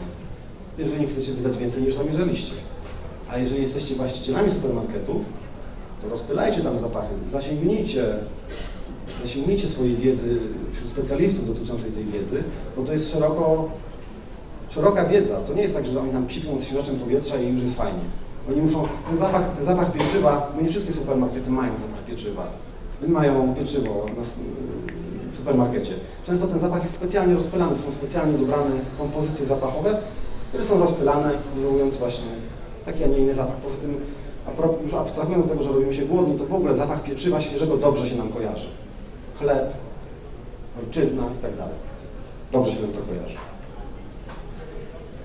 jeżeli nie chcecie wydać więcej niż zamierzaliście. A jeżeli jesteście właścicielami supermarketów, to rozpylajcie tam zapachy, zasięgnijcie, zasięgnijcie swojej wiedzy wśród specjalistów dotyczącej tej wiedzy, bo to jest szeroko, szeroka wiedza. To nie jest tak, że oni nam psikną świeżaczem powietrza i już jest fajnie. Oni muszą, ten zapach, ten zapach pieczywa, bo nie wszystkie supermarkety mają zapach pieczywa. Mają pieczywo na, w supermarkecie. Często ten zapach jest specjalnie rozpylany, to są specjalnie dobrane kompozycje zapachowe, które są rozpylane, wywołując właśnie taki, a nie inny zapach. Poza tym, już abstrahując od tego, że robimy się głodni, to w ogóle zapach pieczywa świeżego dobrze się nam kojarzy. Chleb, ojczyzna i tak dalej. Dobrze się nam to kojarzy.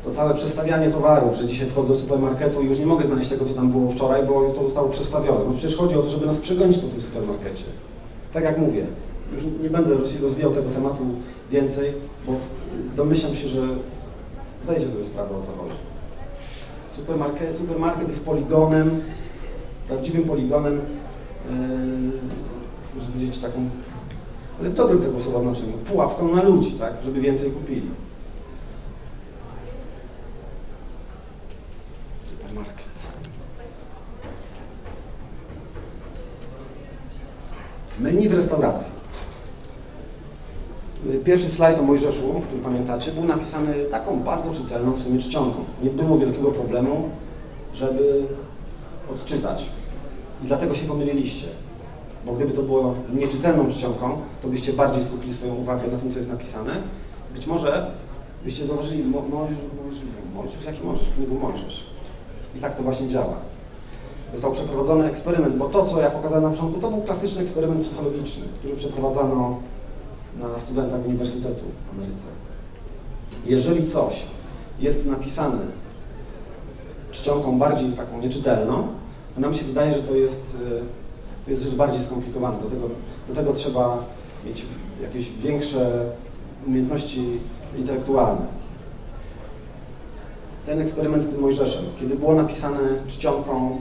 To całe przestawianie towarów, że dzisiaj wchodzę do supermarketu i już nie mogę znaleźć tego, co tam było wczoraj, bo to zostało przestawione. No przecież chodzi o to, żeby nas przegonić po tym supermarkecie. Tak jak mówię, już nie będę rozwijał tego tematu więcej, bo domyślam się, że zdajecie sobie sprawę, o co chodzi. Supermarket, supermarket jest poligonem, prawdziwym poligonem, yy, można powiedzieć taką, ale w dobrym tego słowa znaczeniu, pułapką na ludzi, tak, żeby więcej kupili. Supermarket. Menu w restauracji. Pierwszy slajd o Mojżeszu, który pamiętacie, był napisany taką bardzo czytelną w sumie czcionką. Nie było wielkiego problemu, żeby odczytać. I dlatego się pomyliliście. Bo gdyby to było nieczytelną czcionką, to byście bardziej skupili swoją uwagę na tym, co jest napisane. Być może byście zauważyli, Mo Mojżesz, Mojżesz, jaki Mojżesz? To nie był Mojżesz. I tak to właśnie działa. Został przeprowadzony eksperyment, bo to, co ja pokazałem na początku, to był klasyczny eksperyment psychologiczny, który przeprowadzano na studentach Uniwersytetu w Ameryce. Jeżeli coś jest napisane czcionką bardziej taką nieczytelną, to nam się wydaje, że to jest, to jest rzecz bardziej skomplikowana. Do tego, do tego trzeba mieć jakieś większe umiejętności intelektualne. Ten eksperyment z tym Mojżeszem, kiedy było napisane czcionką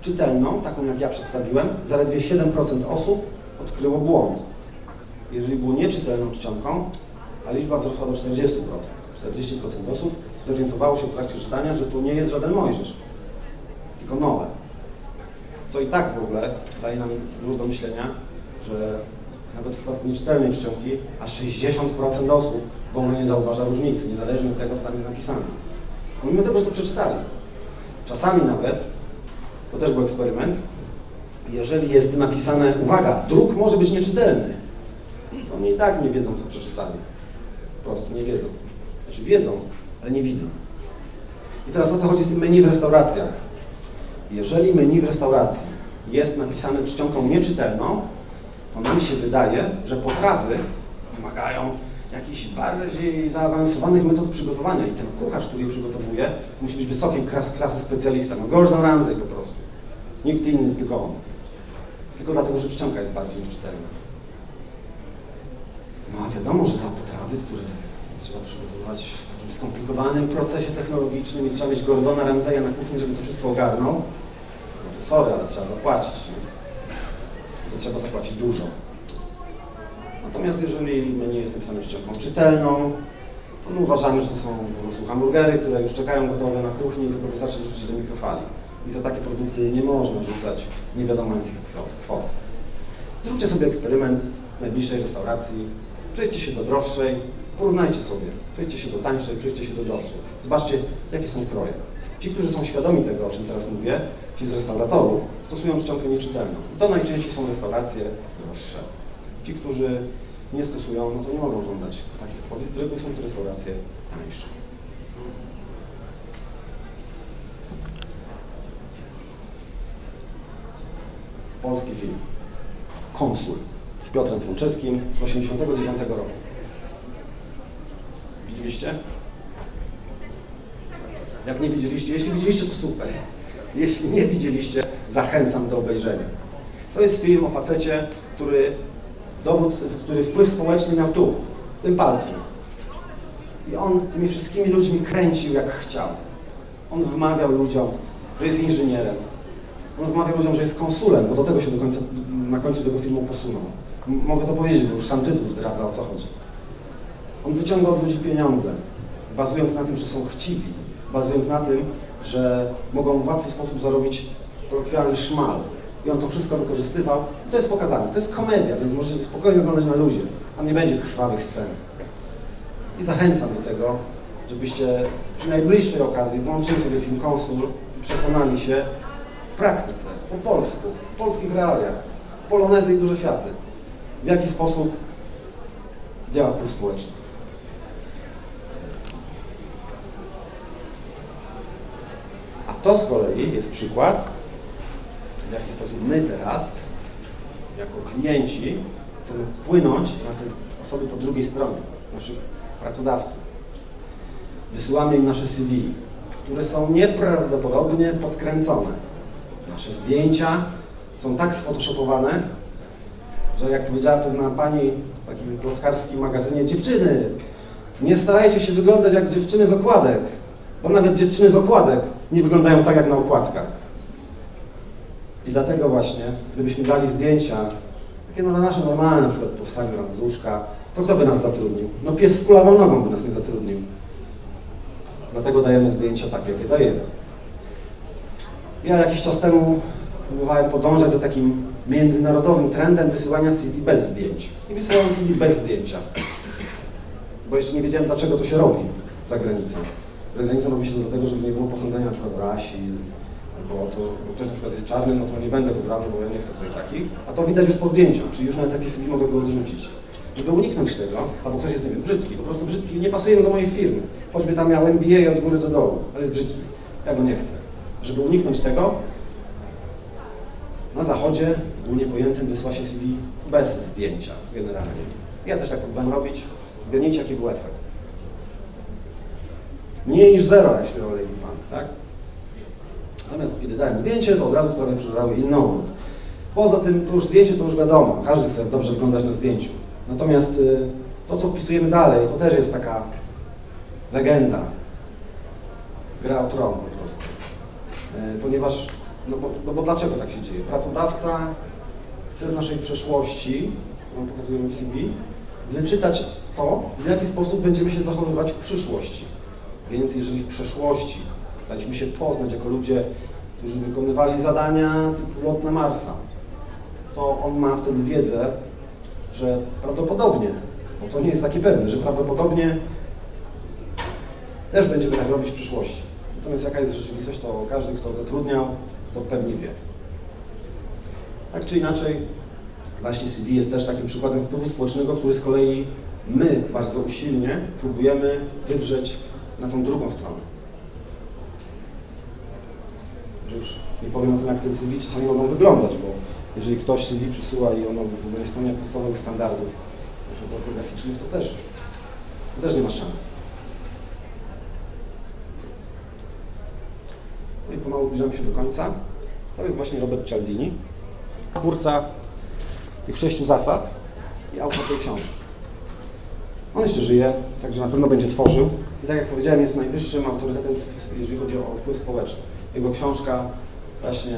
czytelną, taką jak ja przedstawiłem, zaledwie 7% osób odkryło błąd jeżeli było nieczytelną czcionką, ta liczba wzrosła do 40%. 40% osób zorientowało się w trakcie czytania, że to nie jest żaden Mojżesz, tylko nowe. Co i tak w ogóle daje nam dużo do myślenia, że nawet w przypadku nieczytelnej czcionki aż 60% osób w ogóle nie zauważa różnicy, niezależnie od tego, co tam jest napisane. Mimo tego, że to przeczytali. Czasami nawet, to też był eksperyment, jeżeli jest napisane, uwaga, druk może być nieczytelny, oni i tak nie wiedzą, co przeczytali. Po prostu nie wiedzą. Znaczy wiedzą, ale nie widzą. I teraz o co chodzi z tym menu w restauracjach? Jeżeli menu w restauracji jest napisane czcionką nieczytelną, to nam się wydaje, że potrawy wymagają jakichś bardziej zaawansowanych metod przygotowania i ten kucharz, który je przygotowuje, musi być wysokiej klasy specjalista. No Gordon Ramsay po prostu. Nikt inny, tylko on. Tylko dlatego, że czcionka jest bardziej nieczytelna. No a wiadomo, że za potrawy, które trzeba przygotowywać w takim skomplikowanym procesie technologicznym i trzeba mieć Gordona Ramsaya na kuchni, żeby to wszystko ogarnął, no to sorry, ale trzeba zapłacić. Nie? To trzeba zapłacić dużo. Natomiast jeżeli menu jest napisane szczęką czytelną, to my uważamy, że to są po prostu hamburgery, które już czekają gotowe na kuchni i tylko wystarczy rzucić do mikrofali. I za takie produkty nie można rzucać nie wiadomo jakich kwot. kwot. Zróbcie sobie eksperyment w najbliższej restauracji, przejdźcie się do droższej, porównajcie sobie, przejdźcie się do tańszej, przejdźcie się do droższej. Zobaczcie, jakie są kroje. Ci, którzy są świadomi tego, o czym teraz mówię, ci z restauratorów, stosują czcionkę nieczytelną. I to najczęściej są restauracje droższe. Ci, którzy nie stosują, no to nie mogą żądać takich kwot. Z reguły są to restauracje tańsze. Polski film. Konsul z Piotrem Franczewskim z 1989 roku. Widzieliście? Jak nie widzieliście, jeśli widzieliście, to super. Jeśli nie widzieliście, zachęcam do obejrzenia. To jest film o facecie, który dowód, który wpływ społeczny miał tu, tym palcu. I on tymi wszystkimi ludźmi kręcił jak chciał. On wmawiał ludziom, że jest inżynierem. On wmawiał ludziom, że jest konsulem, bo do tego się do końca, na końcu tego filmu posunął. Mogę to powiedzieć, bo już sam tytuł zdradza o co chodzi. On wyciągał od ludzi pieniądze, bazując na tym, że są chciwi, bazując na tym, że mogą w łatwy sposób zarobić kolokwialny szmal. I on to wszystko wykorzystywał. I to jest pokazane. To jest komedia, więc możecie spokojnie oglądać na luzie. Tam nie będzie krwawych scen. I zachęcam do tego, żebyście przy najbliższej okazji włączyli sobie film Konsul i przekonali się w praktyce, po polsku, w polskich realiach, polonezy i duże fiaty, w jaki sposób działa wpływ społeczny. A to z kolei jest przykład, w jaki sposób my teraz, jako klienci, chcemy wpłynąć na te osoby po drugiej stronie, naszych pracodawców. Wysyłamy im nasze CV, które są nieprawdopodobnie podkręcone. Nasze zdjęcia są tak sfotoshopowane, że jak powiedziała pewna pani w takim plotkarskim magazynie, dziewczyny, nie starajcie się wyglądać jak dziewczyny z okładek, bo nawet dziewczyny z okładek nie wyglądają tak jak na okładkach. I dlatego właśnie, gdybyśmy dali zdjęcia, takie no, nasze normalne, na przykład powstanie nam z łóżka, to kto by nas zatrudnił? No pies z kulawą nogą by nas nie zatrudnił. Dlatego dajemy zdjęcia takie, jakie dajemy. Ja jakiś czas temu próbowałem podążać za takim międzynarodowym trendem wysyłania CV bez zdjęć. I wysyłałem CV bez zdjęcia. Bo jeszcze nie wiedziałem, dlaczego to się robi za granicą. Za granicą robi się to dlatego, żeby nie było posądzenia na przykład rasizm, bo, to, bo ktoś na przykład jest czarny, no to nie będę go brał, bo ja nie chcę tutaj takich. A to widać już po zdjęciu, czyli już na etapie CV mogę go odrzucić. Żeby uniknąć tego, albo ktoś jest, nie wiem, brzydki, po prostu brzydki, nie pasuje do mojej firmy. Choćby tam miał MBA od góry do dołu, ale jest brzydki. Ja go nie chcę. Żeby uniknąć tego, na zachodzie, ogólnie pojętym, wysyła się CV bez zdjęcia generalnie. Ja też tak próbowałem robić. Zgadnijcie, jaki był efekt. Mniej niż zero, jak śpiewał Lady Pan, tak? Natomiast kiedy dałem zdjęcie, to od razu sprawy przybrały inną. Poza tym, to już zdjęcie to już wiadomo, każdy chce dobrze wyglądać na zdjęciu. Natomiast y, to, co wpisujemy dalej, to też jest taka legenda. Gra o tron po prostu. Y, ponieważ, no bo, no bo dlaczego tak się dzieje? Pracodawca chce z naszej przeszłości, którą pokazujemy w CV, wyczytać to, w jaki sposób będziemy się zachowywać w przyszłości. Więc jeżeli w przeszłości daliśmy się poznać jako ludzie, którzy wykonywali zadania typu lot na Marsa, to on ma wtedy wiedzę, że prawdopodobnie, bo to nie jest takie pewne, że prawdopodobnie też będziemy tak robić w przyszłości. Natomiast jaka jest rzeczywistość, to każdy, kto zatrudniał, to pewnie wie. Tak czy inaczej, właśnie CV jest też takim przykładem wpływu społecznego, który z kolei my bardzo usilnie próbujemy wywrzeć na tą drugą stronę. Już nie powiem o tym, jak te CV czasami mogą wyglądać, bo jeżeli ktoś CV przysyła i ono w ogóle nie spełnia podstawowych standardów, ortograficznych, to też, to też nie ma szans. No i pomału zbliżamy się do końca. To jest właśnie Robert Cialdini, twórca tych sześciu zasad i autor tej książki. On jeszcze żyje, także na pewno będzie tworzył. I tak jak powiedziałem, jest najwyższym autorytetem, jeżeli chodzi o wpływ społeczny. Jego książka, właśnie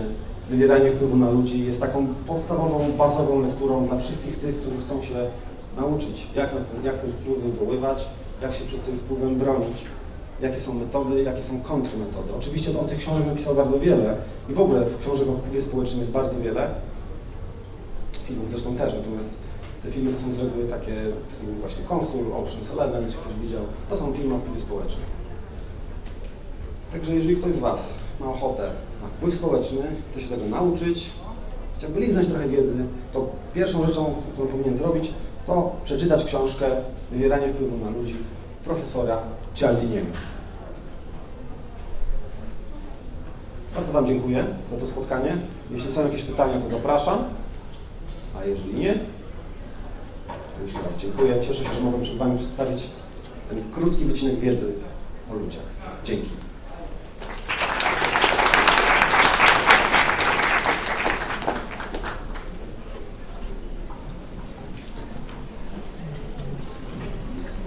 Wywieranie wpływu na ludzi, jest taką podstawową, bazową lekturą dla wszystkich tych, którzy chcą się nauczyć, jak, ten, jak ten wpływ wywoływać, jak się przed tym wpływem bronić, jakie są metody, jakie są kontrmetody. Oczywiście on tych książek napisał bardzo wiele i w ogóle książek o wpływie społecznym jest bardzo wiele, filmów zresztą też, natomiast te filmy to są z reguły takie w właśnie Konsul, Ocean's Eleven, jeśli ktoś widział, to są filmy o wpływie społecznym. Także jeżeli ktoś z Was ma ochotę na wpływ społeczny, chce się tego nauczyć, chciałby liznąć trochę wiedzy, to pierwszą rzeczą, którą powinien zrobić, to przeczytać książkę Wywieranie wpływu na ludzi profesora Cialdiniego. Bardzo Wam dziękuję za to spotkanie. Jeśli są jakieś pytania, to zapraszam, a jeżeli nie, to jeszcze raz dziękuję. Cieszę się, że mogłem przed Wami przedstawić ten krótki wycinek wiedzy o ludziach. Dzięki.